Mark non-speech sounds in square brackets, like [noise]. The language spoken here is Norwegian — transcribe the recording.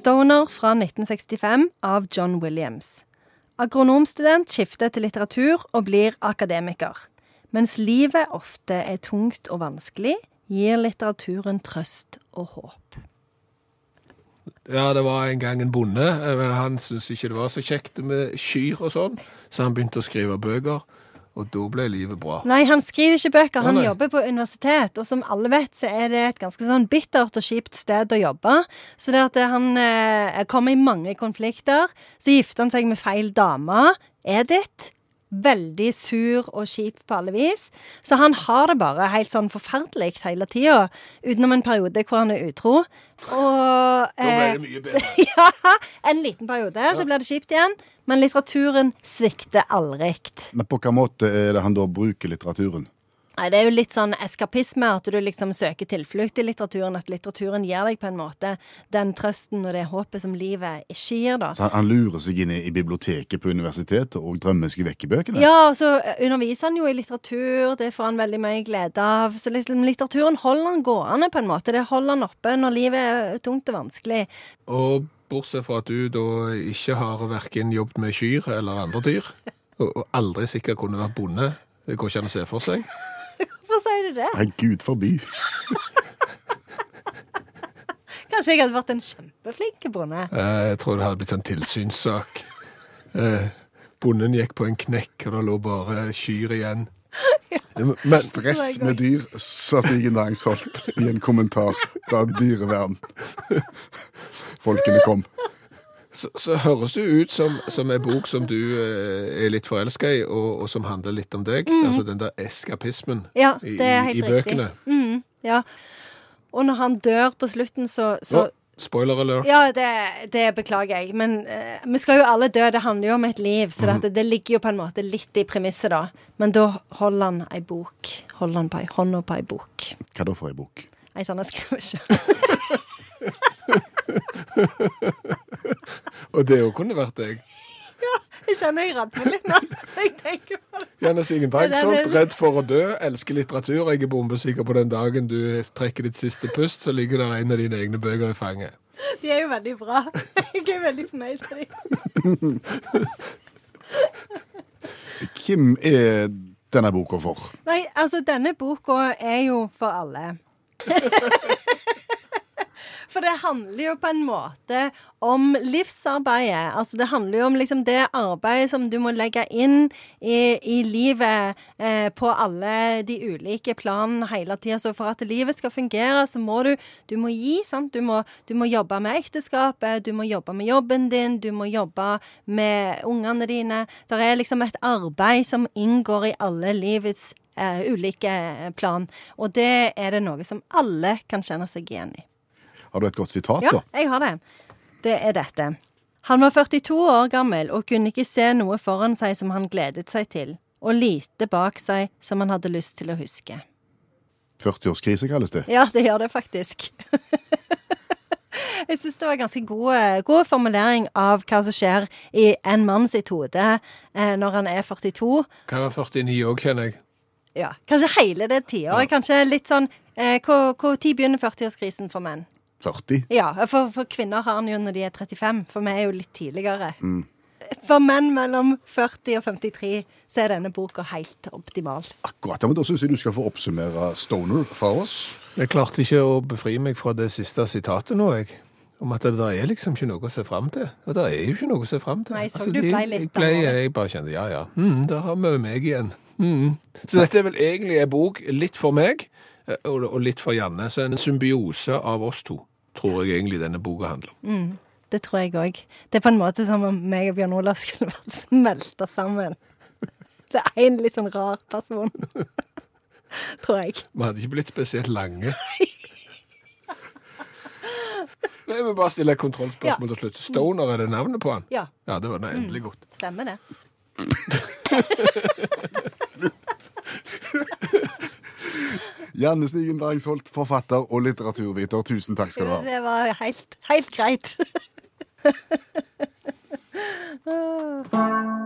Stoner fra 1965 av John Williams. Agronomstudent skifter til litteratur og blir akademiker. Mens livet ofte er tungt og vanskelig, gir litteraturen trøst og håp. Ja, det var en gang en bonde, eh, men han syntes ikke det var så kjekt med kyr og sånn, så han begynte å skrive bøker, og da ble livet bra. Nei, han skriver ikke bøker, han nei, nei. jobber på universitet. Og som alle vet, så er det et ganske sånn bittert og kjipt sted å jobbe. Så det at han eh, kommer i mange konflikter. Så gifter han seg med feil dame, Edith. Veldig sur og kjip på alle vis. Så han har det bare helt sånn forferdelig hele tida. Utenom en periode hvor han er utro. Og Da ble eh, det mye bedre. [laughs] ja, en liten periode, så blir det kjipt igjen. Men litteraturen svikter aldri. Men på hvilken måte er det han da bruker litteraturen? Nei, Det er jo litt sånn eskapisme, at du liksom søker tilflukt i litteraturen. At litteraturen gir deg på en måte den trøsten og det håpet som livet ikke gir, da. Så han, lurer seg inn i, i biblioteket på universitetet og drømmer seg vekk i bøkene? Ja, og så underviser han jo i litteratur, det får han veldig mye glede av. Så litteraturen holder han gående, på en måte. Det holder han oppe når livet er tungt og vanskelig. Og bortsett fra at du da ikke har hverken jobbet med kyr eller andre dyr, og, og aldri sikkert kunne vært bonde, det går ikke an å se for seg. Hvorfor sier du det? Nei, gud forby. Kanskje jeg hadde vært en kjempeflink bonde? Eh, Jeg tror det hadde blitt en tilsynssak. Eh, Bonden gikk på en knekk, og det lå bare kyr igjen. Men Stress med dyr, sa Stigen Næringsholt i en kommentar da dyrevern Folkene kom. Så, så høres det ut som, som en bok som du eh, er litt forelska i, og, og som handler litt om deg. Altså den der eskapismen Ja, i, det er helt i bøkene. Mm, ja. Og når han dør på slutten, så, så oh, spoiler alert. Ja, det, det beklager jeg. Men eh, vi skal jo alle dø. Det handler jo om et liv. Så mm. det, det ligger jo på en måte litt i premisset, da. Men da holder han ei bok. Holder han på ei hånda på ei bok. Hva da for ei bok? Ei sånn jeg skriver ikke. [laughs] [laughs] Og det òg kunne vært deg. [laughs] Ja, Jeg kjenner jeg radner litt nå. [laughs] Jeg tenker på det. Janne Sigen Ja, det er Drangsholt, det. redd for å dø, elsker litteratur. Jeg er bombesikker på den dagen du trekker ditt siste pust, så ligger der en av dine egne bøker i fanget. De er jo veldig bra. [laughs] Jeg er veldig fornøyd med dem. Hvem er denne boka for? Nei, altså, denne boka er jo for alle. For det handler jo på en måte om livsarbeidet. Altså det handler jo om liksom det arbeidet som du må legge inn i, i livet eh, på alle de ulike planene hele tida. Så for at livet skal fungere, så må du, du må gi. sant? Du må, du må jobbe med ekteskapet, du må jobbe med jobben din, du må jobbe med ungene dine. Det er liksom et arbeid som inngår i alle livets eh, ulike plan. Og det er det noe som alle kan kjenne seg igjen i. Har du et godt sitat, Ja, da? jeg har det. Det er dette. Han var 42 år gammel og kunne ikke se noe foran seg som han gledet seg til, og lite bak seg som han hadde lyst til å huske. 40-årskrise kalles det. Ja, det gjør det faktisk. [laughs] Jeg syns det var ganske god, god formulering av hva som skjer i en mann sitt hode eh, når han er 42. Kan være 49 òg, kjenner jeg. Ja, Kanskje hele det tiåret. Kanskje litt sånn eh, Hvor hvor tid begynner 40-årskrisen for menn? 40. Ja, for, for kvinner har den jo når de er 35, for vi er jo litt tidligere. For menn mellom 40 og 53 så er denne boka helt optimal. Akkurat. Men Da syns jeg du skal få oppsummere Stoner fra oss. Jeg klarte ikke å befri meg fra det siste sitatet nå, jeg. Om at det der er liksom ikke noe å se fram til. Og det er jo ikke noe å se fram til. Nei, så Altså, du det- ble litt jeg, ble, jeg bare kjente ja, ja. Mm, der har vi meg igjen. Mm. Så dette er vel egentlig en bok litt for meg, eh, og, og litt for Janne. Så en symbiose av oss to, tror jeg egentlig denne boka handler om. Det tror jeg òg. Det er på en måte som om meg og Bjørn Olav skulle vært [laughs] smelta sammen. Det er en litt sånn rar person. [laughs] Tror jeg. Vi hadde ikke blitt spesielt lange. [laughs] Jeg vil bare stille et kontrollspørsmål til slutt. Stoner, er det navnet på han? Ja, Ja, det var det endelig godt. stemmer det. Janne Stigen Drangsholt, forfatter og litteraturviter, tusen takk skal du ha. Det var helt, helt greit. [laughs]